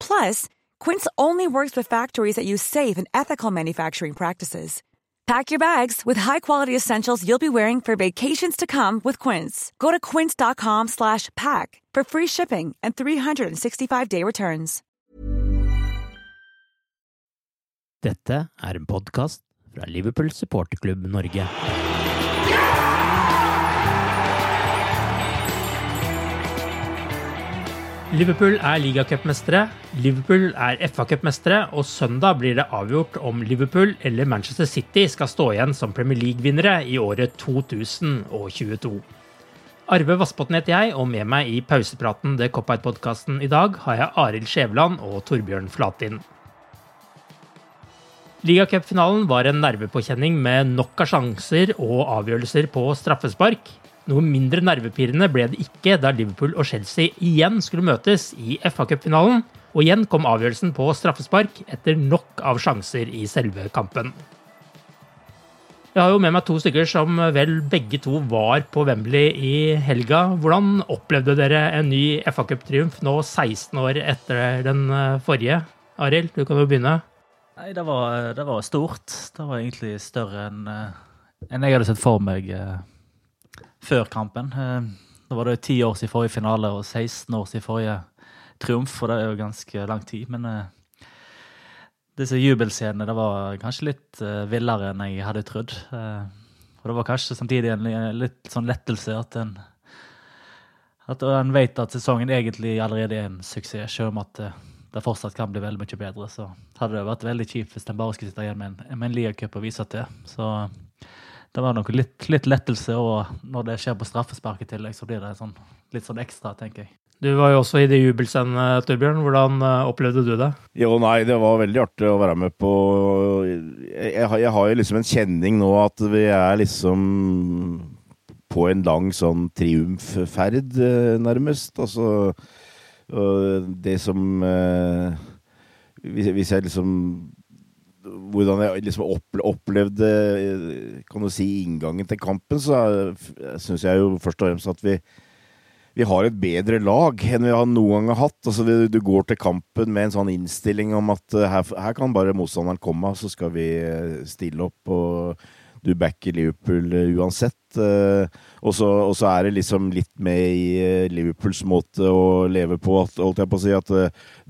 Plus, Quince only works with factories that use safe and ethical manufacturing practices. Pack your bags with high-quality essentials you'll be wearing for vacations to come with Quince. Go to quince.com slash pack for free shipping and 365-day returns. Dette er en podkast fra Liverpool supporterklubb Norge. Liverpool er ligacupmestere, Liverpool er FA-cupmestere, og søndag blir det avgjort om Liverpool eller Manchester City skal stå igjen som Premier League-vinnere i året 2022. Arve Vassbotn heter jeg, og med meg i pausepraten The Cop-Out-podkasten i dag har jeg Arild Skjæveland og Torbjørn Flatin. Ligacupfinalen var en nervepåkjenning med nok av sjanser og avgjørelser på straffespark. Noe mindre nervepirrende ble det ikke da Liverpool og Chelsea igjen skulle møtes i FA-cupfinalen, og igjen kom avgjørelsen på straffespark etter nok av sjanser i selve kampen. Jeg har jo med meg to stykker som vel begge to var på Wembley i helga. Hvordan opplevde dere en ny FA-cuptriumf nå 16 år etter den eh, forrige? Arild, du kan jo begynne. Nei, det var, det var stort. Det var egentlig større enn en jeg hadde sett for meg eh, før kampen. Da var det ti år siden forrige finale og 16 år siden forrige triumf, og det er jo ganske lang tid. Men eh, disse jubelscenene det var kanskje litt eh, villere enn jeg hadde trodd. Eh, og det var kanskje samtidig en litt sånn lettelse at en at en vet at sesongen egentlig allerede er en suksess, selv om at eh, det fortsatt kan bli veldig mye bedre. Så hadde det vært veldig kjipt hvis en bare skulle sitte igjen med en, med en ligacup og vise til. Så det var nok litt, litt lettelse, og når det skjer på straffespark i tillegg, så blir det sånn, litt sånn ekstra, tenker jeg. Du var jo også i det jubelscenene, Torbjørn. Hvordan eh, opplevde du det? Jo, nei, det var veldig artig å være med på Jeg, jeg, har- jo liksom en kjenning nå at vi er liksom på en lang sånn triumfferd, eh, nærmest. Altså Det som eh, hvis jeg liksom Hvordan jeg liksom opplevde kan du si, inngangen til kampen, så syns jeg jo først og fremst at vi vi har et bedre lag enn vi har noen gang har hatt. Altså, du går til kampen med en sånn innstilling om at eh, her, her kan bare motstanderen komme, så skal vi eh, stille opp. og du backer Liverpool eh, uansett. eh, og, så, er det liksom litt med i eh, Liverpools måte å leve på, holdt jeg på å si, at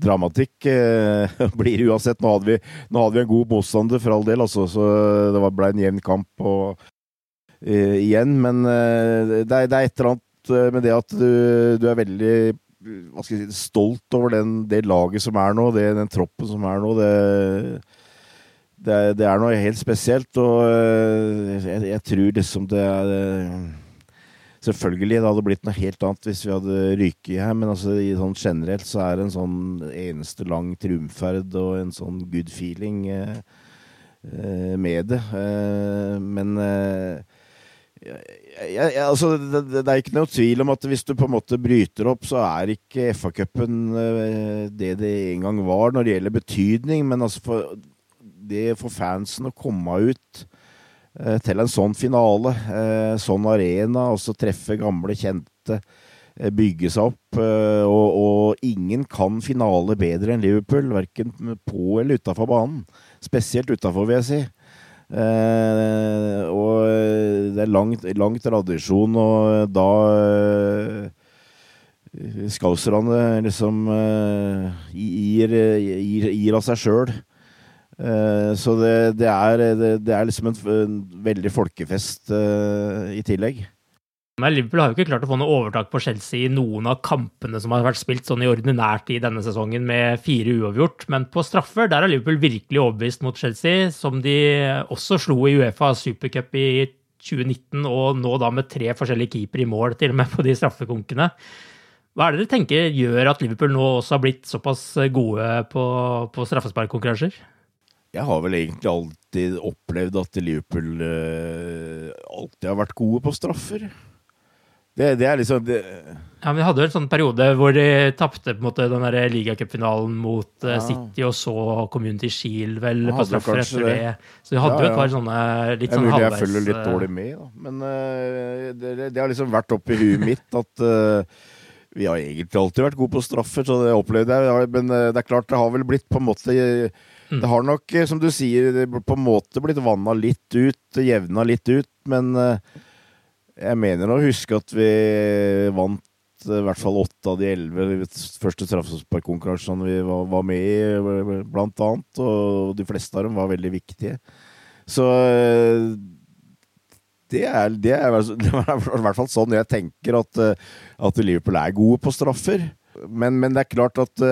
dramatikk blir uansett. Nå hadde, vi, nå hadde vi en god motstander, for all del, altså, så det ble en jevn kamp og, igjen. Men det, er, det er et eller annet med det at du, du er veldig hva skal jeg si, stolt over den, det laget som er nå, det, den troppen som er nå. det det er, det er noe helt spesielt, og øh, jeg, jeg tror liksom det er øh, Selvfølgelig, det hadde blitt noe helt annet hvis vi hadde ryket her, men altså, sånn generelt så er det en sånn eneste lang triumferd og en sånn good feeling eh, eh, med det. Eh, men eh, jeg, jeg, altså, det, det er ikke noe tvil om at hvis du på en måte bryter opp, så er ikke FA-cupen eh, det det en gang var når det gjelder betydning. Men altså for, det for fansen å komme ut eh, til en sånn finale, eh, sånn arena, og så treffe gamle, kjente bygge seg opp. Og, og, ingen kan finale bedre enn Liverpool, verken på eller utafor banen. Spesielt utafor, vil jeg si. Eh, og det er lang, lang tradisjon, og da eh, Skauserne liksom eh, gir, gir, gir, av seg sjøl. Eh, så det, det, er, det, er, liksom en, en veldig folkefest uh, i tillegg. Men Liverpool har jo ikke klart å få noe overtak på Chelsea i noen av kampene som har vært spilt sånn i ordinært i denne sesongen, med fire uavgjort. Men på straffer der har Liverpool virkelig overbevist mot Chelsea, som de også slo i Uefa supercup i 2019, og nå da med tre forskjellige keepere i mål, til og med, på de straffekonkene. Hva er det dere tenker gjør at Liverpool nå også har blitt såpass gode på, på straffesparkkonkurranser? Jeg har vel egentlig alltid opplevd at Liverpool uh, alltid har vært gode på straffer. Det, det, er liksom det... Ja, Vi hadde jo en sånn periode hvor de tapte den ligacupfinalen mot ja. City, og så Community Shield vel på straffer etter det. Så vi hadde ja, jo et par sånne litt sånn halvveis Jeg følger litt dårlig med, da. Men uh, det, det, har liksom vært oppi huet mitt at uh, vi har egentlig alltid vært gode på straffer, så det opplevde jeg. Men det er klart, det har vel blitt på en måte mm. Det har nok, som du sier, på en måte blitt vanna litt ut, jevna litt ut, men jeg mener å huske at vi vant i hvert fall åtte av de elleve første straffesparkkonkurransene vi var, med i, blant annet. Og de fleste av dem var veldig viktige. Så det er, det er, det er i hvert fall sånn jeg tenker at, at Liverpool er gode på straffer. Men, men det er klart at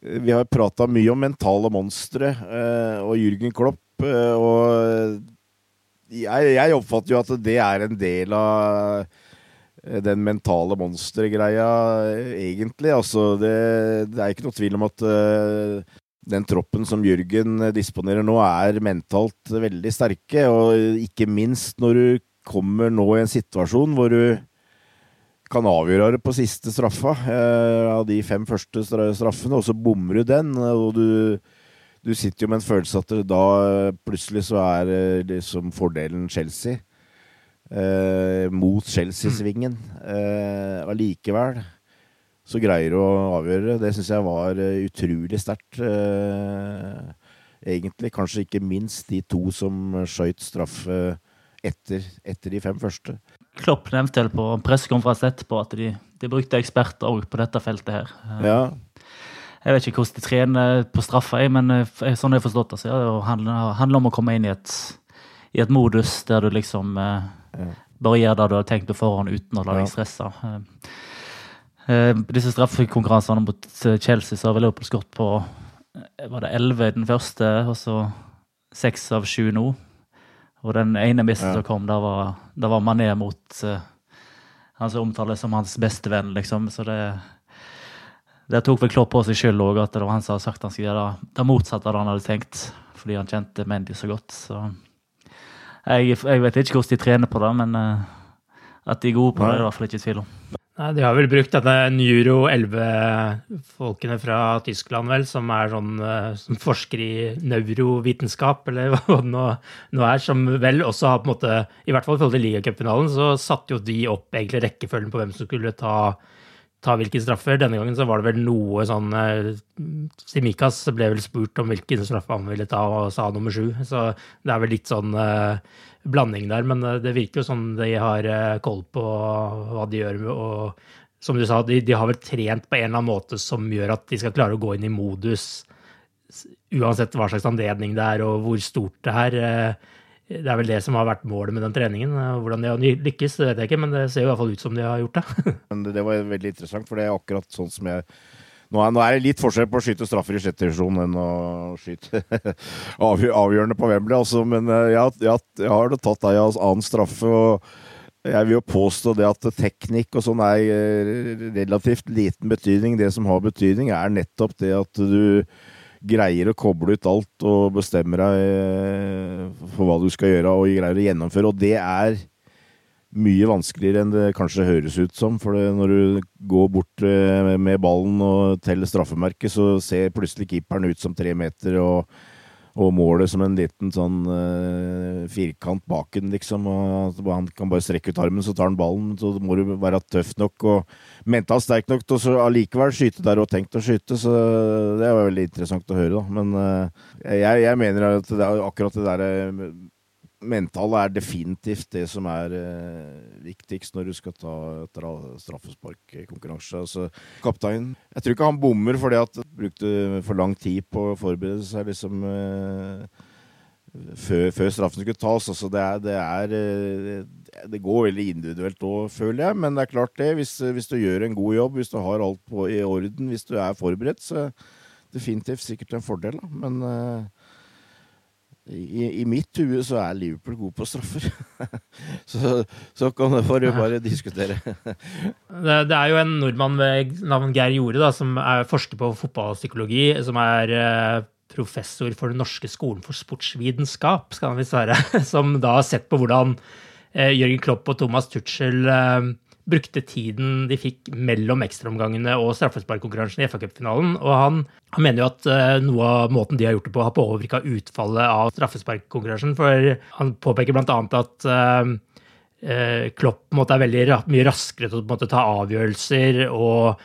vi har prata mye om mentale monstre uh, og Jürgen Klopp. Uh, og jeg, jeg, oppfatter jo at det er en del av eh, den mentale monstergreia, egentlig. Altså, det, det, er ikke noe tvil om at den troppen som Jørgen disponerer nå, er mentalt veldig sterke. Og ikke minst når du kommer nå i en situasjon hvor du kan avgjøre det på siste straffa eh, av de fem første straffene, og så bommer du den. og du du sitter jo med en følelse at da plutselig så er liksom fordelen Chelsea. Eh, mot Chelsea-svingen. Eh, allikevel så greier du å avgjøre. Det syns jeg var uh, utrolig sterkt. Eh, egentlig. Kanskje ikke minst de to som skøyt straffe etter, etter, de fem første. Klopp nevnte vel på pressekonferansen etterpå at de, de brukte eksperter òg på dette feltet her. Ja. Jeg vet ikke hvordan de trener på straffa, men eh, sånn jeg har forstått det, så det handler, handler om å komme inn i et, i et modus der du liksom eh, bare gjør det du har tenkt på forhånd uten å la deg stresse. Eh, eh, disse straffekonkurransene mot eh, Chelsea så har vel Liverpool skåret på var det 11 den første, og så 6 av 7 nå. Og den ene missen ja. som kom, da var, da var Mané mot uh, han som omtales som hans beste venn, liksom. Så det det tok vel Klopp på seg skyld òg, at det var han som hadde sagt han skulle gjøre det motsatte av det han hadde tenkt. Fordi han kjente Mendy så godt. Så jeg, jeg vet ikke hvordan de trener på det, men uh, at de er gode på det, er det i hvert fall ikke tvil om. Nei, De har vel brukt denne Euro 11-folkene fra Tyskland, vel, som er sånn uh, som forsker i neurovitenskap, eller hva det nå, nå, er, som vel også har på en måte I hvert fall i forhold til ligacupfinalen, så satte jo de opp egentlig rekkefølgen på hvem som skulle ta ta hvilke straffer. Denne gangen så var det vel noe sånn eh, Simikas ble vel spurt om hvilken straffe han ville ta, og sa nummer sju. Så det er vel litt sånn uh, blanding der. Men uh, det virker jo som de har koll på hva de gjør. Og som du sa, de, de, har vel trent på en eller annen måte som gjør at de skal klare å gå inn i modus uansett hva slags anledning det er og hvor stort det er. Uh, det er vel det som har vært målet med den treningen. Hvordan de har lykkes, det vet jeg ikke, men det ser jo i hvert fall ut som de har gjort det. men det var veldig interessant, for det er akkurat sånn som jeg nå er, nå er, det litt forskjell på å skyte straffer i sjette divisjon enn å skyte avgjørende på Wembley, altså. Men eh, jeg, jeg, jeg har tatt ei annen straffe. og jeg vil jo påstå det at teknikk og sånn er eh, relativt liten betydning. Det som har betydning, er nettopp det at du greier å koble ut alt og bestemmer deg eh, for hva du skal gjøre, og greier å gjennomføre. Og det er mye vanskeligere enn det kanskje høres ut som. For når du går bort eh, med ballen og teller straffemerket, så ser plutselig keeperen ut som tre meter, og og målet som en liten sånn uh, firkant bak den, liksom. Og han kan bare strekke ut armen, så tar han ballen. Så må du være tøff nok og mentalt sterk nok til å allikevel skyte der og tenkt å skyte. Så det var veldig interessant å høre, da. Men uh, jeg, jeg, mener at det er akkurat det derre mentale er definitivt det som er eh, viktigst når du skal ta straffesparkkonkurranse. Altså, kapteinen Jeg tror ikke han bommer fordi at han brukte for lang tid på å forberede seg liksom eh, før, før, straffen skulle tas. Altså, det, er, det, er, eh, det går veldig individuelt òg, føler jeg. Men det er klart det. Hvis, hvis, du gjør en god jobb, hvis du har alt på, i orden, hvis du er forberedt, så definitivt sikkert en fordel. Da. Men eh, i, i, mitt hue så er Liverpool god på straffer. så, så kan det bare, bare diskutere. det, det, er jo en nordmann ved navn Geir Jorde da, som er forsker på fotballpsykologi, som er eh, professor for Den norske skolen for sportsvitenskap, skal han visst være, som da har sett på hvordan eh, Jørgen Klopp og Thomas Tuchel eh, brukte tiden de fikk mellom ekstraomgangene og straffesparkkonkurransen i FA-cupfinalen. Og han, han, mener jo at uh, noe av måten de har gjort det på, har påvirka utfallet av straffesparkkonkurransen. For han påpeker bl.a. at uh, Klopp måte, er veldig mye raskere til å måte, ta avgjørelser og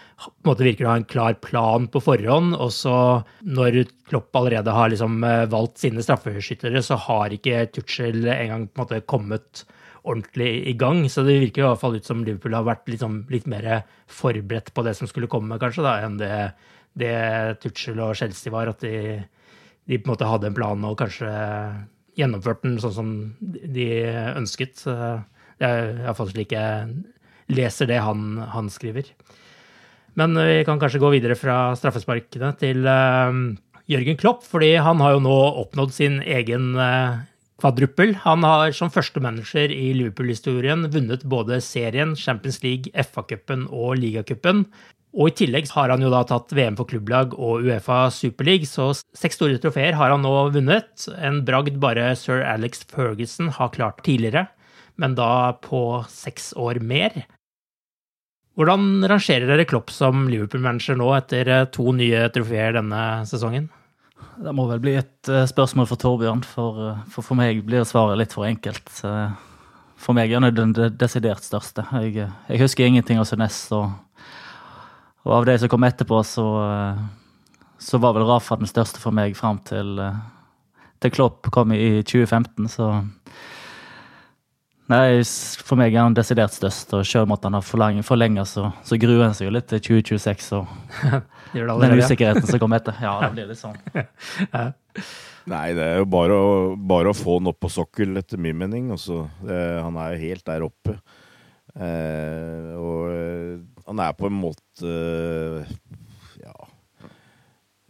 måte, virker å ha en klar plan på forhånd. Og så når Klopp allerede har liksom, valgt sine straffeskyttere, så har ikke Tuchel engang kommet ordentlig i gang. Så det virker i hvert fall ut som Liverpool har vært liksom, litt mer forberedt på det som skulle komme, kanskje, da, enn det, det Tuchel og Chelsea var. At de, de, på en måte hadde en plan og kanskje gjennomført den sånn som de ønsket. Det er iallfall slik jeg leser det han, han, skriver. Men vi kan kanskje gå videre fra straffesparkene til uh, Jørgen Klopp, fordi han har jo nå oppnådd sin egen uh, kvadruppel. Han har som første manager i Liverpool-historien vunnet både serien, Champions League, FA-cupen og ligacupen. Og i tillegg har han jo da tatt VM for klubblag og Uefa Superleague, så seks store trofeer har han nå vunnet. En bragd bare sir Alex Ferguson har klart tidligere, men da på seks år mer. Hvordan rangerer dere Klopp som Liverpool-manager nå etter to nye trofeer denne sesongen? Det må vel bli et uh, spørsmål for Torbjørn, for, uh, for, for meg blir svaret litt for enkelt. Uh, for meg er han den desidert største. Jeg, jeg, husker ingenting av Sunes, og, og, av det som kom etterpå, så, så var vel Rafa den største for meg fram til, til Klopp kom i 2015, så Nei, For meg er han desidert størst, og selv om at han har forlenga, så, så gruer han seg jo litt til 2026 og den usikkerheten som kommer etter. Ja, det blir litt sånn. Nei, det er jo bare å, bare å, få han opp på sokkel, etter min mening. Også. Det, han er jo helt der oppe. Eh, og eh, han er på en måte ja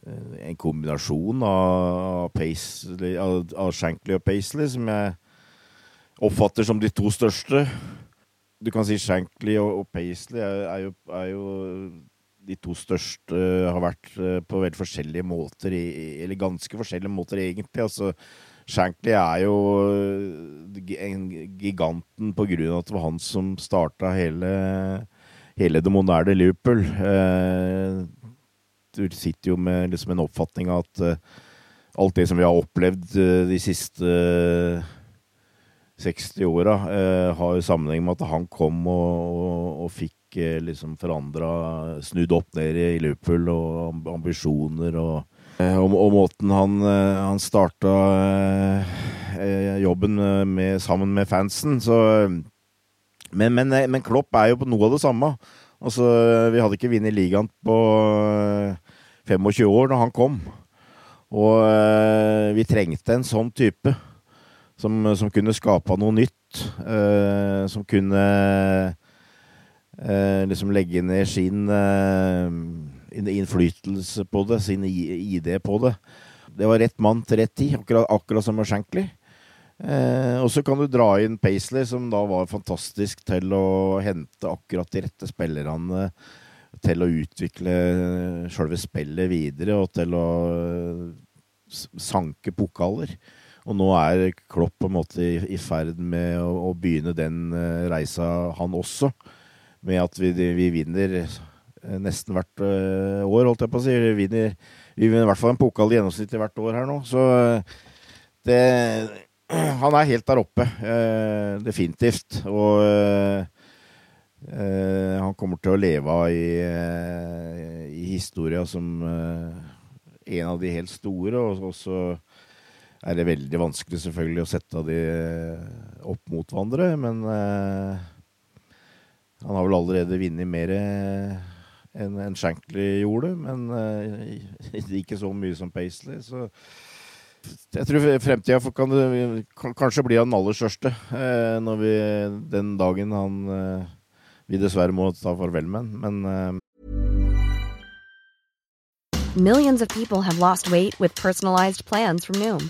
en kombinasjon av, Paisley, av, av Shankly og Paisley som jeg oppfatter som de to største. Du kan si Shankly og, og Paisley er, er, jo, er, jo, de to største Har vært eh, på veldig forskjellige måter, eller ganske forskjellige måter, egentlig. Altså, Shankly er jo eh, en giganten på grunn av at det var han som starta hele, hele det moderne Liverpool. Eh, du sitter jo med liksom en oppfatning av at alt det som vi har opplevd de siste 60-åra eh, har jo sammenheng med at han kom og, og, og fikk eh, liksom forandra Snudd opp ned i Liverpool og ambisjoner og, eh, og, og måten han, eh, han starta eh, jobben med, sammen med fansen. Så men, men, men, Klopp er jo på noe av det samme. Altså, vi hadde ikke vunnet ligaen på 25 år da han kom. Og vi trengte en sånn type. Som, som kunne skapa noe nytt. Eh, som kunne eh, liksom legge ned sin eh, innflytelse på det, sin ID på det. Det var rett mann til rett tid, akkurat, akkurat som med Shankly. Eh, og så kan du dra inn Paisley, som da var fantastisk til å hente akkurat de rette spillerne til å utvikle sjølve spillet videre, og til å sanke pokaler. Og nå er Klopp på en måte i, i ferd med å, å, begynne den uh, reisa, han også. Med at vi, vi vinner eh, nesten hvert uh, år, holdt jeg på å si. Vi vinner, vi vinner i hvert fall en pokal i gjennomsnitt hvert år her nå. Så det Han er helt der oppe, definitivt. Og han kommer til å leve av i, i historia som en av de helt store. Og så er det veldig vanskelig selvfølgelig å sette de opp mot hverandre, men han har vel allerede vunnet mer enn en Shankly gjorde, men eh, ikke så mye som Paisley. Så jeg tror fremtida kan, kan, kanskje bli den aller største eh, når vi, den dagen han uh, vi dessverre må ta farvel med men Millions of people have lost weight with personalized plans from Noom,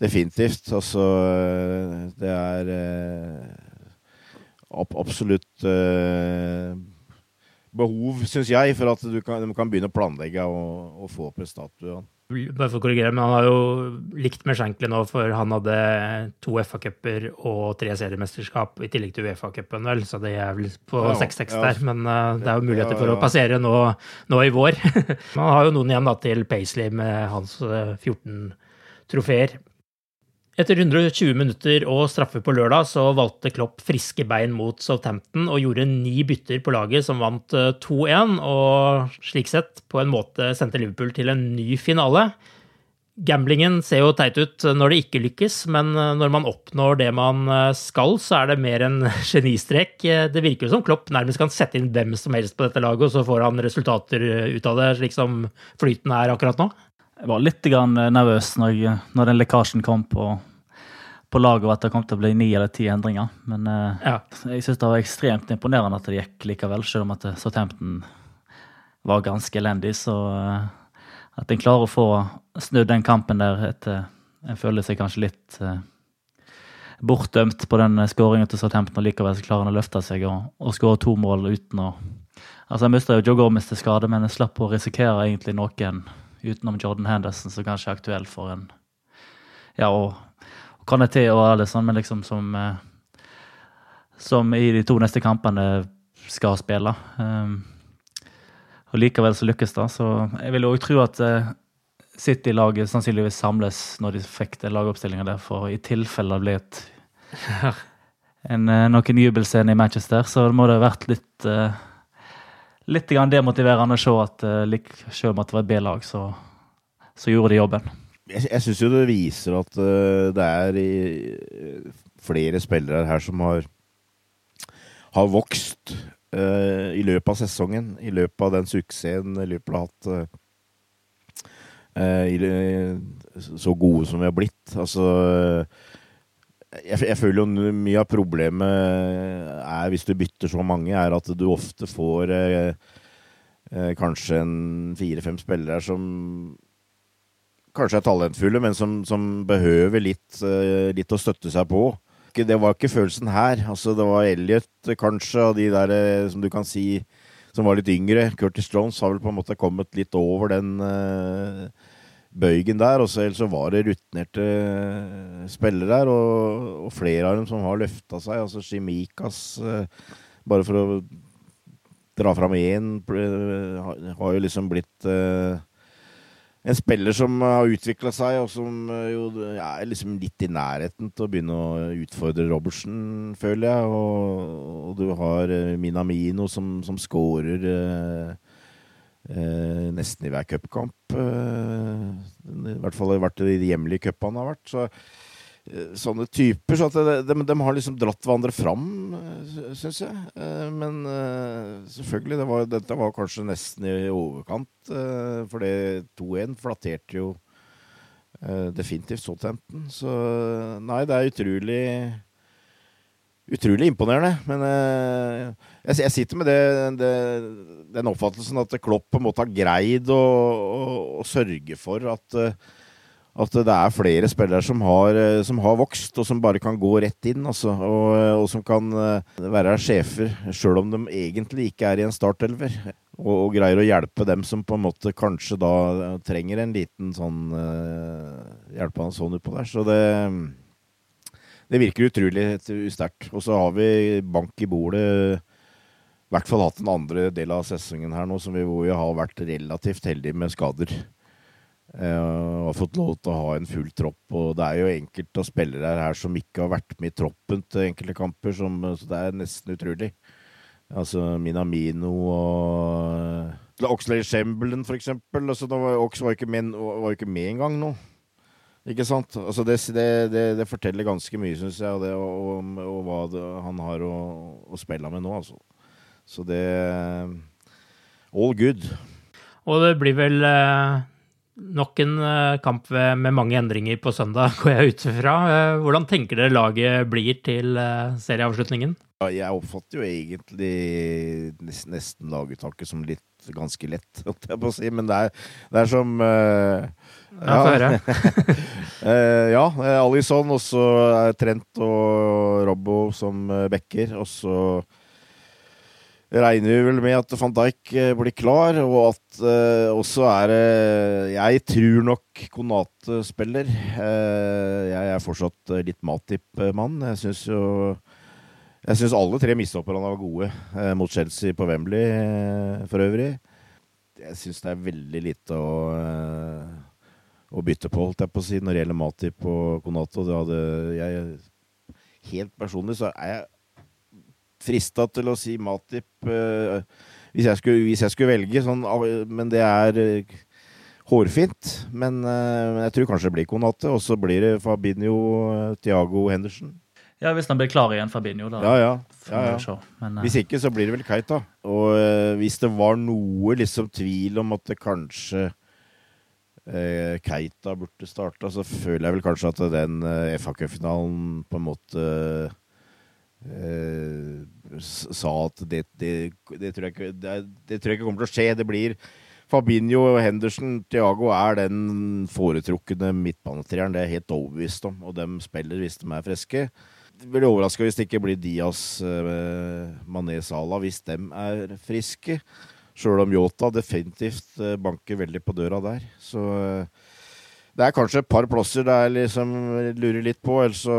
Definitivt. Altså, det er eh, absolutt eh, behov, syns jeg, for at du kan, de kan begynne å planlegge og, og få opp en statue. Bare for å korrigere, men han har jo likt med Shankly nå, for han hadde to FA-cuper og tre seriemesterskap i tillegg til Uefa-cupen, vel, så det er vel på 6-6 ja. der. Men uh, det er jo muligheter for å passere nå, nå i vår. Man har jo noen igjen da til Paisley med hans uh, 14 trofeer. Etter 120 minutter og straffe på lørdag så valgte Klopp friske bein mot Southampton og gjorde ni bytter på laget som vant 2-1, eh, og slik sett på en måte sendte Liverpool til en ny finale. Gamblingen ser jo teit ut når det ikke lykkes, men eh, når man oppnår det man eh, skal, så er det mer en genistrek. Det virker jo som Klopp nærmest kan sette inn hvem som helst på dette laget, og så får han resultater ut av det, slik som flyten er akkurat nå. Jeg var litt nervøs når, jeg, når den lekkasjen kom på, på laget, og at det kom til å bli ni eller ti endringer. Men uh, ja. jeg syns det var ekstremt imponerende at det gikk likevel, selv om at Southampton var ganske elendig. Så at en klarer å få snudd den kampen der etter En føler seg kanskje litt bortdømt på den skåringen til Southampton, og likevel så klarer han å løfte seg og, og skåre to mål uten å Altså, Jeg mista jo Joe Gomez til skade, men jeg slapp å risikere egentlig noen utenom Jordan Henderson, som kanskje er aktuell for en Ja, og, og Kaneté og Alison, men liksom som eh, Som i de to neste kampene skal spille. Um, og likevel så lykkes det. Så jeg vil òg tro at uh, City-laget sannsynligvis samles når de fikk den lagoppstillinga der, for i tilfelle det blir et en, uh, noen jubelscene i Manchester, så må det ha vært litt uh, litt demotiverende å se at uh, selv om det var et B-lag, så, så, gjorde de jobben. Jeg, jeg syns jo det viser at uh, det er i, flere spillere her som har, har vokst uh, i løpet av sesongen. I løpet av den suksessen Liverpool har hatt. I, så gode som vi har blitt. Altså jeg, jeg, føler jo mye av problemet er, hvis du bytter så mange, er at du ofte får eh, eh, kanskje en fire-fem spillere som kanskje er talentfulle, men som, som behøver litt, eh, litt, å støtte seg på. Det var ikke følelsen her. Altså, det var Elliot kanskje, og de der eh, som du kan si som var litt yngre. Curtis Jones har vel på en måte kommet litt over den uh, bøygen der. Og så, var det rutinerte eh, spillere der, og, og, flere av dem som har løfta seg. Altså Shimikas, eh, bare for å dra fram én, har jo liksom blitt en spiller som har utvikla seg, og som jo er liksom litt i nærheten til å begynne å utfordre Robertsen, føler jeg. Og, og du har Minamino som, som scorer uh, eh, nesten i hver cupkamp. Eh, I hvert fall vært i de hjemlige cupene har vært. Så, eh, sånne typer. Så det, de, de, har liksom dratt hverandre fram, eh, syns jeg. Eh, men eh, selvfølgelig, det var, dette var kanskje nesten i overkant. for det 2-1 flatterte jo definitivt Southampton. Så nei, det er utrolig utrolig imponerende. Men uh, jeg, jeg, sitter med det, det, den oppfattelsen at Klopp på en måte har greid å, å, å sørge for at, uh, at det er flere spillere som har, uh, som har, vokst, og som bare kan gå rett inn. Altså, og, og, som kan være sjefer, sjøl om de egentlig ikke er i en startelver. Og, og, greier å hjelpe dem som på en måte kanskje da trenger en liten sånn hjelpende sånn utpå der. Så det det virker utrolig sterkt. Og så har vi bank i bordet. I hvert fall hatt den andre del av sesongen her nå, vi, hvor vi har vært relativt heldige med skader. Eh, og har fått lov til å ha en full tropp. Og det er jo enkelte av spillere her som ikke har vært med i troppen til enkelte kamper, som, så det er nesten utrolig. Altså Minamino og Oxlade Chamberlain, for eksempel. Altså, Ox var jo ikke ikke med engang nå. Ikke sant? Altså det, det, det, det, forteller ganske mye, syns jeg, og, det, og, og, hva han har å, å, spille med nå, altså. Så det All good. Og det blir vel eh, nok en eh, kamp med mange endringer på søndag, går jeg ut fra. Eh, hvordan tenker dere laget blir til eh, serieavslutningen? Ja, jeg oppfatter jo egentlig nesten laguttaket som litt ganske lett, holdt jeg på å si. Men det er, er som uh, Ja, uh, ja, Alison, og så Trent og Robbo som backer. Og så regner vi vel med at van Dijk blir klar, og at uh, også er det Jeg tror nok Konate spiller. Uh, jeg er fortsatt litt Matip-mann. Jeg syns jo jeg syns alle tre mistopperne var gode eh, mot Chelsea på Wembley eh, for øvrig. Jeg syns det er veldig lite å, eh, å bytte på, holdt jeg på å si, når det gjelder Matip og Konato. Det hadde jeg Helt personlig så er jeg frista til å si Matip eh, hvis, jeg skulle, hvis, jeg skulle, velge, sånn, men det er eh, hårfint. Men eh, jeg tror kanskje det blir Konate, og så blir det Fabinho, Tiago Henderson. Ja, hvis han blir klar igjen, Fabinho. Da. Ja, ja. ja, ja. Men, uh... Hvis ikke, så blir det vel Keita. Og uh, hvis det var noe liksom tvil om at det kanskje Keita burde starta, så føler jeg vel kanskje at den uh, FA Cup-finalen på en måte sa at det, det, det, tror ikke, det, tror jeg ikke kommer til å skje. Det blir Fabinho, Henderson, Thiago er den foretrukne midtbanetreeren. Det er jeg helt overbevist om, og de spiller hvis de er friske. Veldig overraska hvis det ikke blir Diaz, eh, Mané, Salah hvis de er friske. Sjøl om Yota definitivt eh, banker veldig på døra der. Så eh, det er kanskje et par plasser der jeg liksom lurer litt på. Ellers så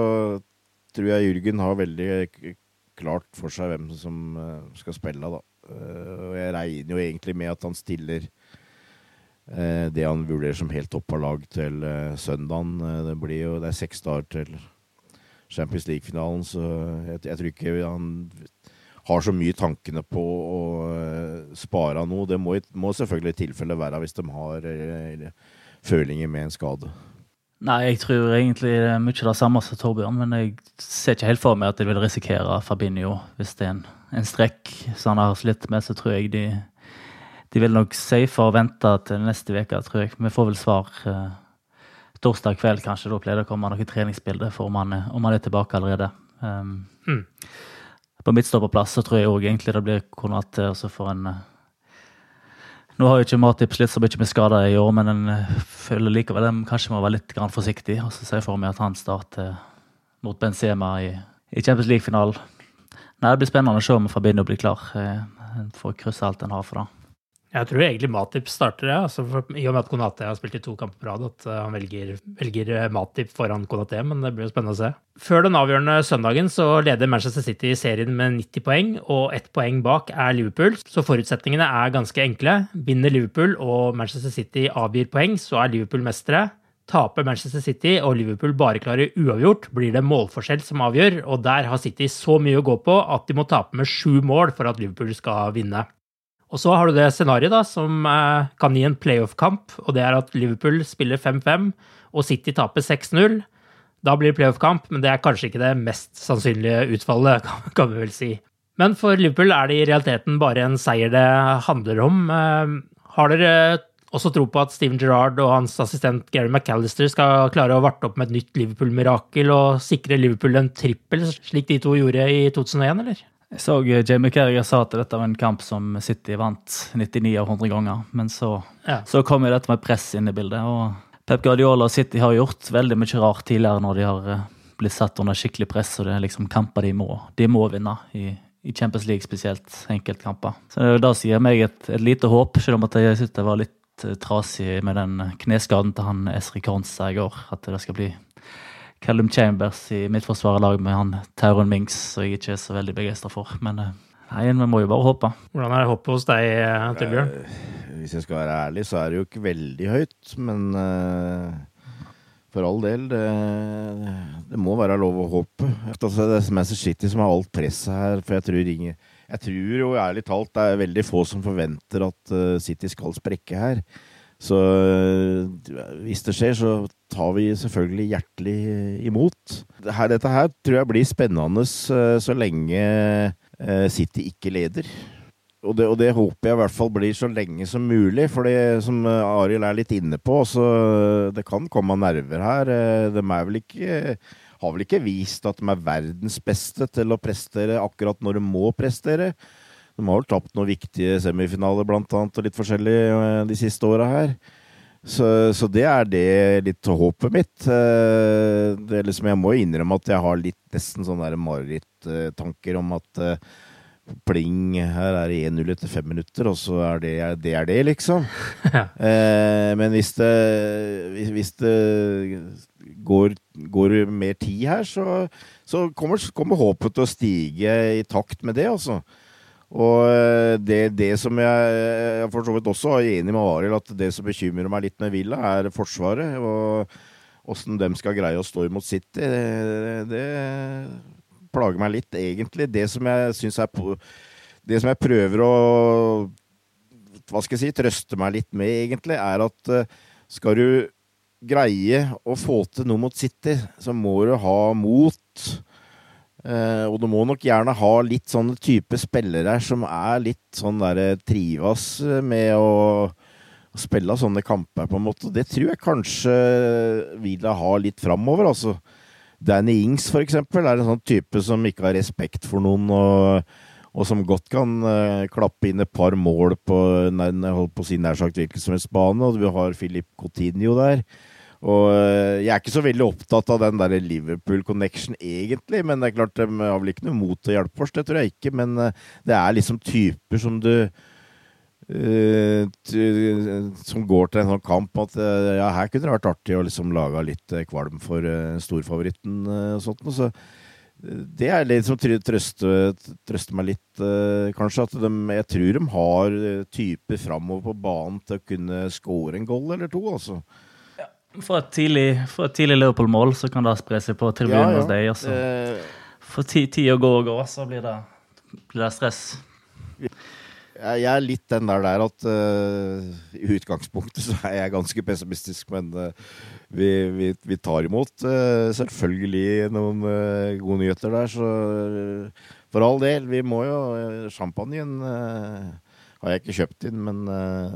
tror jeg Jürgen har veldig klart for seg hvem som skal spille, da. Og jeg regner jo egentlig med at han stiller Eh, det han vurderer som helt topp av lag til eh, søndagen. Eh, det blir jo det er seks dager til Champions League-finalen, så jeg, jeg, tror ikke han har så mye tankene på å spare av noe. Det må, må selvfølgelig i tilfelle være hvis de har følinger med en skade. Nei, jeg tror egentlig det er mye det samme som Torbjørn, men jeg ser ikke helt for meg at de vil risikere Fabinho hvis det er en, en strekk som han har slitt med. Så tror jeg de de vil nok safe og vente til neste uke, tror jeg. Vi får vel svar eh, torsdag kveld, kanskje. Da pleier det å komme noen treningsbilder for om han, om han er tilbake allerede. Um, mm. På midtstopperplass så tror jeg òg egentlig det blir Konate, og så får en uh, Nå har jo ikke Matip slitt så mye med skader i år, men en uh, føler likevel en kanskje må være litt grann forsiktig. Og så ser jeg for meg at han starter mot Benzema i, i Champions League-finalen. Nei, Det blir spennende å se om Fabinho blir klar. En får krysse alt en har for det. Jeg tror egentlig Matip starter, ja. altså i og med at Konate har spilt i to kamper på rad. At uh, han velger, velger, eh, Matip foran Konate, men det blir jo spennende å se. Før den avgjørende søndagen så leder Manchester City serien med 90 poeng, og ett poeng bak er Liverpool. Så forutsetningene er ganske enkle. Vinner Liverpool og Manchester City avgir poeng, så er Liverpool mestere. Taper Manchester City og Liverpool bare klarer uavgjort, blir det målforskjell som avgjør, og der har City så mye å gå på at de må tape med sju mål for at Liverpool skal vinne. Og så har du det scenarioet som kan gi en playoff-kamp, og det er at Liverpool spiller 5-5 og City taper 6-0. Da blir det playoff-kamp, men det er kanskje ikke det mest sannsynlige utfallet, kan vi vel si. Men for Liverpool er det i realiteten bare en seier det handler om. Eh, har dere også tro på at Steven Gerrard og hans assistent Gary McAllister skal klare å varte opp med et nytt Liverpool-mirakel og sikre Liverpool en trippel, slik de to gjorde i 2001, eller? Jeg så eh, Jamie Carriger sa at dette var en kamp som City vant 99 av 100 ganger. Men så, ja. så kom jo dette med press inn i bildet. og Pep Guardiola og City har gjort veldig mye rart tidligere når de har eh, blitt satt under skikkelig press, og det er liksom kamper de må, de må vinne. i, i Champions League spesielt, enkeltkamper. Så det, det sier meg et, et, lite håp, selv om at jeg syntes det var litt eh, trasig med den kneskaden til han Esri Konsa i går. At det skal bli Callum Chambers i mitt forsvarerlag med han Tauron Minks, som jeg ikke er så veldig begeistra for. Men eh, nei, vi må jo bare håpe. Hvordan er håpet hos deg, eh, Torbjørn? Hvis jeg skal være ærlig, så er det jo ikke veldig høyt, men uh, for all del, det, det, må være lov å håpe. Altså, det er Manchester City som har alt presset her, for jeg tror ingen jeg tror jo ærlig talt det er veldig få som forventer at City skal sprekke her. Så eh, hvis det skjer, så tar vi selvfølgelig hjertelig imot. Dette her tror jeg blir spennende eh, så lenge eh, City ikke leder. Og det, og det, håper jeg i hvert fall blir så lenge som mulig, for som Arild er litt inne på, så det kan komme nerver her. De er vel ikke, har vel ikke vist at de er verdens beste til å prestere akkurat når de må prestere. De har vel tapt noen viktige semifinaler blant annet, og litt forskjellig eh, de siste åra her. Så, så, det er det litt håpet mitt. Eh, det er liksom, jeg må innrømme at jeg har litt nesten sånne mareritttanker om at eh, pling, her er det 1-0 etter fem minutter, og så er det det, er det liksom. eh, men hvis det, hvis det går, går, mer tid her, så, så kommer, kommer, håpet til å stige i takt med det, altså. Og eh, det, det som jeg, jeg for så vidt også er enig med Arild, at det som bekymrer meg litt med Villa, er Forsvaret. Og åssen de skal greie å stå imot City. Det, det plager meg litt, egentlig. Det som jeg syns er Det som jeg prøver å hva skal jeg si, trøste meg litt med, egentlig, er at eh, skal du greie å få til noe mot City, så må du ha mot Uh, og du må nok gjerne ha litt sånne type spillere som er litt sånn der trives med å, spille sånne kamper, på en måte. Det tror jeg kanskje Vila har litt framover, altså. Danny Ings, for eksempel, er en sånn type som ikke har respekt for noen, og, og som godt kan uh, klappe inn et par mål på, nær, på å nær sagt hvilken. Og du har Filip Coutinho der. Og uh, jeg er ikke så veldig opptatt av den der Liverpool-connection, egentlig. Men det er klart, de har vel ikke noe mot å hjelpe oss, det tror jeg ikke. Men uh, det er liksom typer som du som går til en sånn kamp at ja, her kunne det vært artig å liksom lage litt kvalm for storfavoritten og sånt. Så det er det som trøster, trøste meg litt, kanskje. At de, jeg tror de har eh, typer framover på banen til å kunne score en goal eller to, altså. For et tidlig, tidlig Liverpool-mål så kan det spre seg på tribunen ja, hos deg. også. Uh, for tid, tid å gå og gå, så blir det, blir det stress. Jeg er litt den der der at uh, i utgangspunktet så er jeg ganske pessimistisk, men uh, vi, vi, vi, tar imot uh, selvfølgelig noen gode nyheter der, så for all del. Vi må jo Champagnen har jeg ikke kjøpt inn, men uh,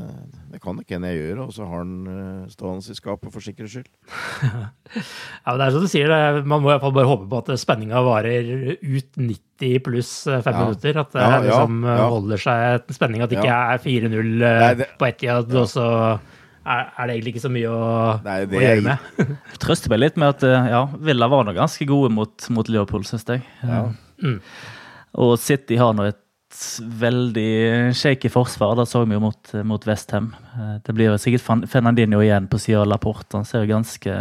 det kan ikke hende jeg gjør. Og så har den uh, stående i skapet for sikkerhets skyld. ja, men det er som du sier, det, man må i hvert fall bare håpe på at spenninga varer ut 90 pluss eh, fem ja. minutter. At det ja, liksom ja, holder seg spenning, at det ikke er 4-0 uh, på ett tid, og så er, er, det egentlig ikke så mye å, Nei, å gjøre med. Trøster meg litt med at ja, Villa var nå ganske gode mot, mot Liverpool, syns jeg. Mm. Og City har nå et veldig shaky forsvar. Det så vi jo mot, mot Westham. Eh, det blir jo sikkert Fernandinho igjen på sida av Laporte. Han ser jo ganske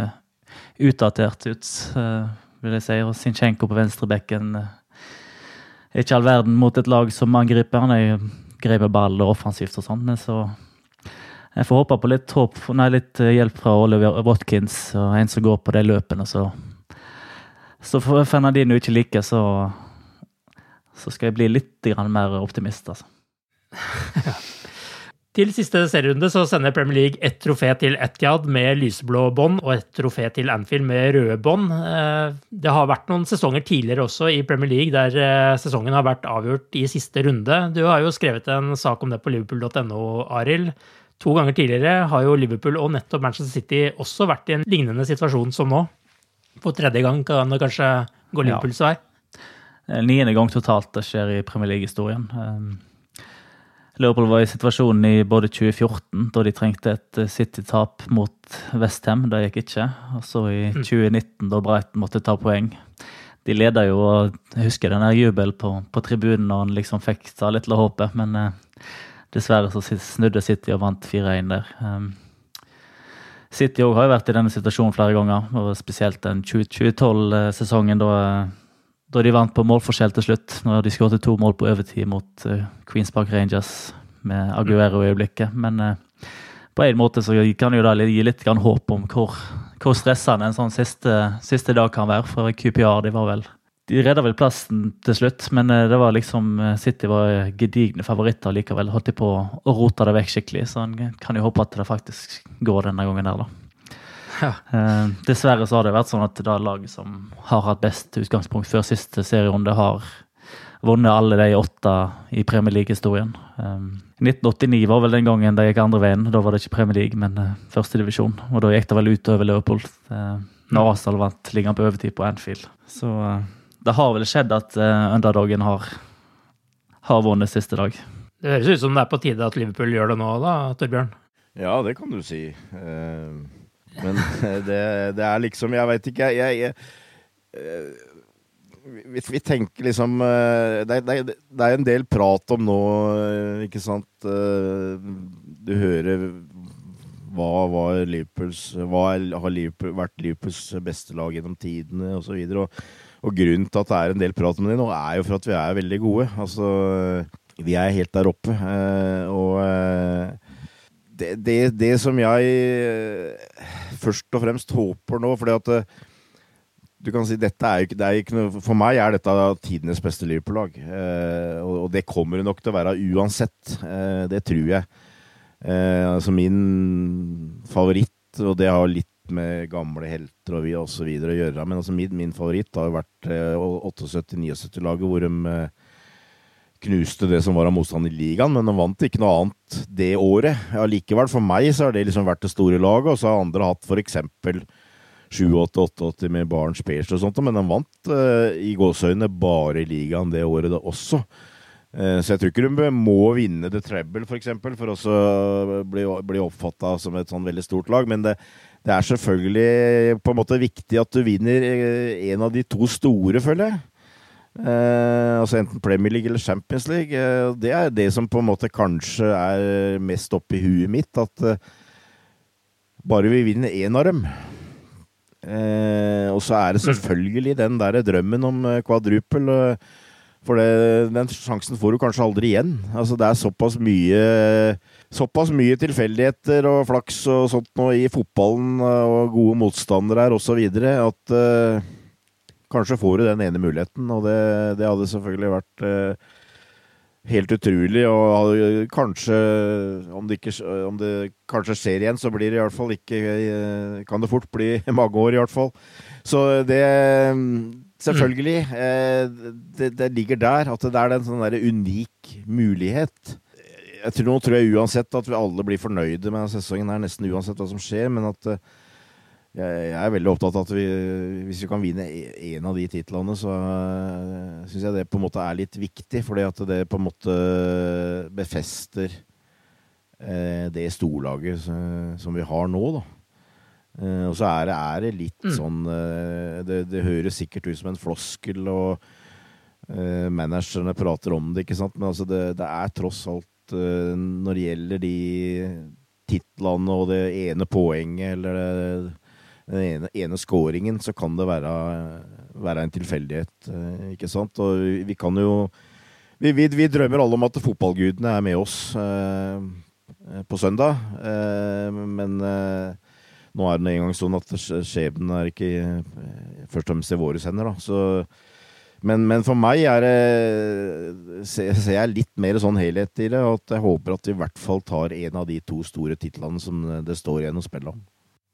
utdatert ut, eh, vil jeg si. Og Sinchenko på venstrebekken er eh, ikke all verden mot et lag som angriper. Han er jo grei med ball og offensivt og sånn, så jeg får håpe på litt, håp, nei, litt hjelp fra Oliver Watkins og en som går på de løpene. Så, så får Fernandino ikke like, så så skal jeg bli litt mer optimist, altså. Til siste serierunde så sender Premier League ett trofé til Etiad med lyseblå bånd og et trofé til Anfield med røde bånd. Eh, det har vært noen sesonger tidligere også i Premier League der eh, sesongen har vært avgjort i siste runde. Du har jo skrevet en sak om det på liverpool.no, Arild. To ganger tidligere har jo Liverpool og nettopp Manchester City også vært i en lignende situasjon som nå. På tredje gang kan det kanskje gå Liverpools vei. Eh, niende gang totalt det skjer i Premier League-historien. Um, Liverpool var i situasjonen i både 2014, da de trengte et eh, City-tap mot Westham. Det gikk ikke. Og så i 2019, mm. da Brighton måtte ta poeng. De leda jo, og jeg husker den jubelen på, på tribunen når han liksom fikk ta litt av håpet, men eh, dessverre så snudde City og vant 4-1 der. Um, City òg har jo vært i denne situasjonen flere ganger, og spesielt den 2012-sesongen da da de vant på målforskjell til slutt, når de skåret to mål på overtid mot uh, Queens Park Rangers med Aguero i øyeblikket. Men uh, på en måte så kan jo det gi litt håp om hvor, hvor stressende en sånn siste, siste, dag kan være. For QPR de var vel de redda vel plassen til slutt, men uh, det var liksom City var gedigne favoritter likevel. Holdt de på å rote det vekk skikkelig, så en kan jo håpe at det faktisk går denne gangen der, da. Ja. Eh, dessverre så har det vært sånn at det laget som har hatt best utgangspunkt før siste serierunde, har vunnet alle de åtte i Premier League-historien. Eh, 1989 var vel den gangen det gikk andre veien. Da var det ikke Premier League, men eh, førstedivisjon. Og da gikk det vel utover Liverpool eh, når. Arsenal vant liggende på overtid på Anfield. Så eh, det har vel skjedd at eh, underdogen har, har vunnet siste dag. Det høres ut som det er på tide at Liverpool gjør det nå, da, Torbjørn? Ja, det kan du si. Uh, men det, det, er liksom Jeg veit ikke, jeg, jeg, eh, vi, vi, tenker liksom eh, det, det, det, er en del prat om nå, eh, ikke sant Du hører hva, hva, Liverpools, hva har Liverpool, vært Liverpools beste lag gjennom tidene, osv. Og, så og, og grunnen til at det er en del prat om det nå, er jo for at vi er veldig gode. Altså, vi er helt der oppe. Og det, det, det, som jeg eh, først og fremst håper nå fordi at eh, du kan si dette er ikke, er ikke noe, For meg er dette tidenes beste Liverpool-lag. Eh, og, og, det kommer det nok til å være uansett. Eh, det tror jeg. Eh, altså min favoritt, og det har litt med gamle helter og, vi videre å gjøre, men altså min, min favoritt har jo vært eh, 78-79-laget, hvor de knuste det som var av motstand i ligaen, men de vant ikke noe annet det året. Ja, likevel, for meg så har det liksom vært det store laget, og så har andre hatt f.eks. 7-8-8-80 med Barents Pairs og sånt, men de vant uh, i gåseøynene bare i ligaen det året da også. Eh, så jeg tror ikke de må vinne The Treble, for, eksempel, for også bli, bli oppfatta som et sånn veldig stort lag. Men det, det, er selvfølgelig på en måte viktig at du vinner eh, en av de to store, føler jeg. Eh, altså enten Premier League eller Champions League. Eh, det er det som på en måte kanskje er mest oppi huet mitt. At eh, bare vi vinner én av dem. Eh, og så er det selvfølgelig den der drømmen om kvadrupel. Eh, for det, den sjansen får du kanskje aldri igjen. Altså, det er såpass mye Såpass mye tilfeldigheter og flaks og sånt nå i fotballen, og gode motstandere her osv. at kanskje får du den ene muligheten. Og det, det hadde selvfølgelig vært eh, helt utrolig. Og kanskje, om det, ikke, om det, kanskje skjer igjen, så blir det i hvert fall ikke uh, Kan det fort bli mange år, i hvert fall. Så det Selvfølgelig. Eh, det, det, ligger der. At det er en sånn der unik mulighet. Jeg tror, nå tror jeg uansett at vi alle blir fornøyde med sesongen her, nesten uansett hva som skjer. Men at eh, jeg, er veldig opptatt av at vi, hvis vi kan vinne en av de titlene, så uh, syns jeg det på en måte er litt viktig. Fordi at det på en måte befester det storlaget som vi har nå, da. Uh, og så er det, er det litt mm. sånn det, det, høres sikkert ut som en floskel, og managerne prater om det, ikke sant, men altså det, det er tross alt Når det gjelder de titlene og det ene poenget eller den ene, ene scoringen, så kan det være, være en tilfeldighet, ikke sant. Og vi, kan jo vi, vi, vi, drømmer alle om at fotballgudene er med oss på søndag, men nå er det en gang sånn at skjebnen er ikke eh, først og fremst i våre hender, da. Så, men, men, for meg er det ser, ser jeg litt mer sånn helhet i det, at jeg håper at vi i hvert fall tar en av de to store titlene som det står igjen å spille om.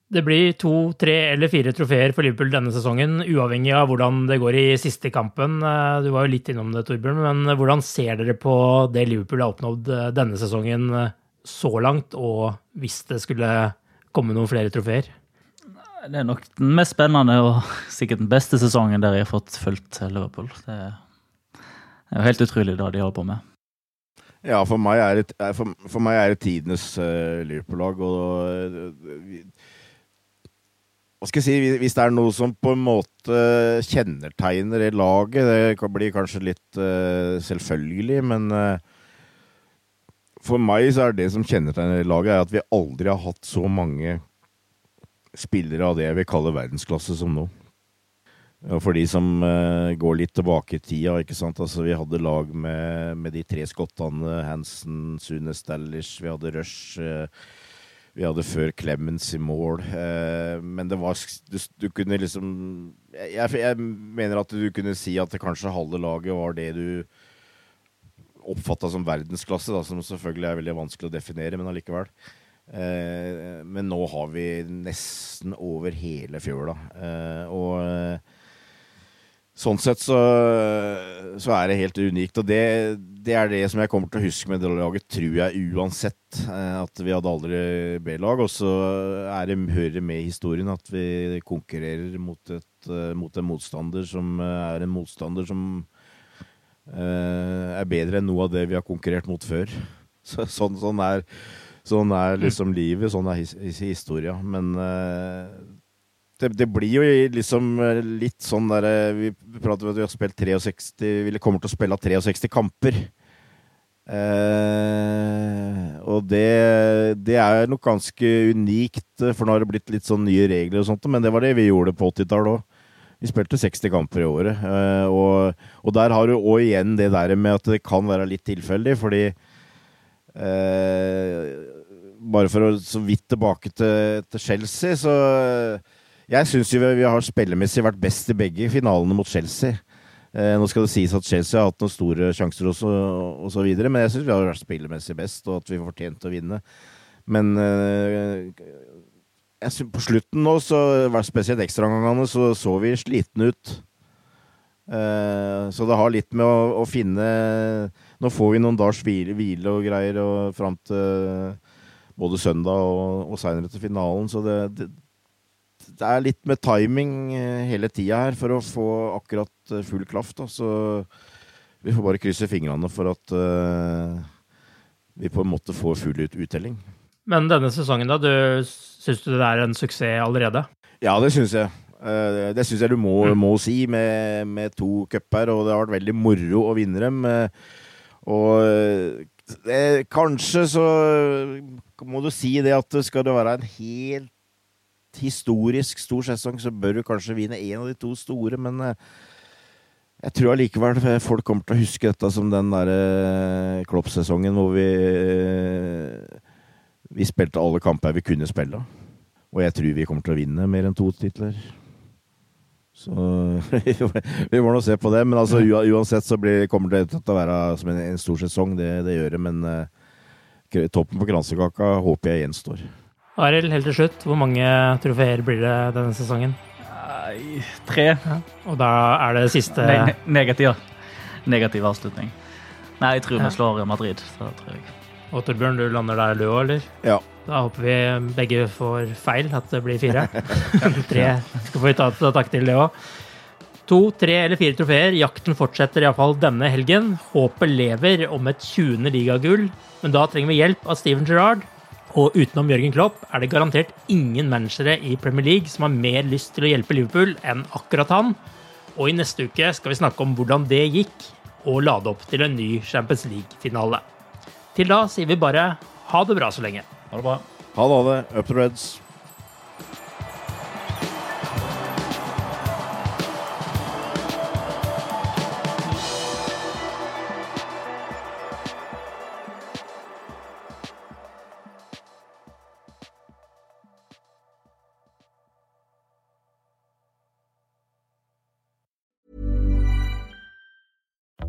Det blir to, tre eller fire trofeer for Liverpool denne sesongen, uavhengig av hvordan det går i siste kampen. Eh, du var jo litt innom det, Torbjørn, men hvordan ser dere på det Liverpool har oppnådd eh, denne sesongen så langt, og hvis det skulle komme noen flere trofeer? Det er nok den mest spennende og sikkert den beste sesongen der jeg har fått fulgt Liverpool. Det er jo helt utrolig det de holder på med. Ja, for meg er det, for, for meg er det tidenes uh, Liverpool-lag. Og uh, hva skal jeg si, hvis det er noe som på en måte kjennetegner det laget Det blir kanskje litt uh, selvfølgelig, men uh, for meg så er det som kjennetegner laget, er at vi aldri har hatt så mange spillere av det jeg vil kalle verdensklasse som nå. Og for de som uh, går litt tilbake i tida, ikke sant. Altså, vi hadde lag med, med de tre skottene. Hansen, Sune Stallish, vi hadde Rush. Uh, vi hadde før Clemens i mål. eh, men det var du, du kunne liksom jeg, jeg, mener at du kunne si at det kanskje halve laget var det du oppfatta som verdensklasse, da, som selvfølgelig er veldig vanskelig å definere, men allikevel. Eh, men nå har vi nesten over hele fjøla. Eh, og eh, sånn sett så, så, er det helt unikt. Og det, det, er det som jeg kommer til å huske med det laget, tror jeg uansett. Eh, at vi hadde aldri B-lag. Og så er det, hører med i historien at vi konkurrerer mot, et, eh, mot en motstander som eh, er en motstander som uh, er bedre enn noe av det vi har konkurrert mot før. Så, sånn, sånn, er, sånn, er, liksom livet, sånn er his, historia. Men det, det, blir jo liksom eh, litt sånn derre Vi prater om at vi har spilt 63 Vi kommer til å spille 63 kamper. Eh, og det, det, er nok ganske unikt, for nå har det blitt litt sånn nye regler og sånt, men det var det vi gjorde på 80-tallet òg. Vi spilte 60 kamper i året, eh, og, og der har du òg igjen det der med at det kan være litt tilfeldig, fordi eh, Bare for å så vidt tilbake til, til Chelsea, så Jeg syns jo vi har spillemessig vært best i begge finalene mot Chelsea. Eh, nå skal det sies at Chelsea har hatt noen store sjanser og så, og så videre, men jeg syns vi har vært spillemessig best, og at vi fortjente å vinne. Men eh, jeg, på slutten nå, så, spesielt ekstraomgangene, så så vi slitne ut. Eh, så det har litt med å, å, finne Nå får vi noen dags hvile, hvile og greier og fram til både søndag og, og seinere til finalen, så det, det, det, er litt med timing eh, hele tida her for å få akkurat eh, full. Da. Så vi får bare krysse fingrene for at uh, vi på en måte får full ut uttelling. Men denne sesongen, da? Du, syns du det er en suksess allerede? Ja, det syns jeg. Uh, det syns jeg du må, mm. må si, med, med to cuper. Og det har vært veldig moro å vinne dem. Og det, kanskje så må du si det at skal det være en helt historisk stor sesong, så bør du kanskje vinne en av de to store, men jeg tror allikevel folk kommer til å huske dette som den derre Klopp-sesongen hvor vi Vi spilte alle kamper vi kunne spille. Og jeg tror vi kommer til å vinne mer enn to titler. Så vi må nå se på det. Men altså, uansett så blir, kommer det til å være som en, en stor sesong. Det, det, gjør det. Men toppen på kransekaka håper jeg gjenstår. Arild, helt til slutt. Hvor mange trofeer blir det denne sesongen? tre. Ja. Og da er det siste ne negativ, negativ avslutning. Nei, jeg tror ja. vi slår Madrid. Så tror jeg. Og Torbjørn, du lander der du òg, eller? Ja. Da håper vi begge får feil, at det blir fire. tre skal vi ta, ta takk til det òg. To, tre eller fire trofeer. Jakten fortsetter iallfall denne helgen. Håpet lever om et 20. ligagull, men da trenger vi hjelp av Steven Gerrard. Og utenom Jørgen Klopp er det garantert ingen managere i Premier League som har mer lyst til å hjelpe Liverpool enn akkurat han. Og i neste uke skal vi snakke om hvordan det gikk, og lade opp til en ny Champions League-finale. Til da sier vi bare ha det bra så lenge. Ha det bra. Ha det, ha det. Up the Reds.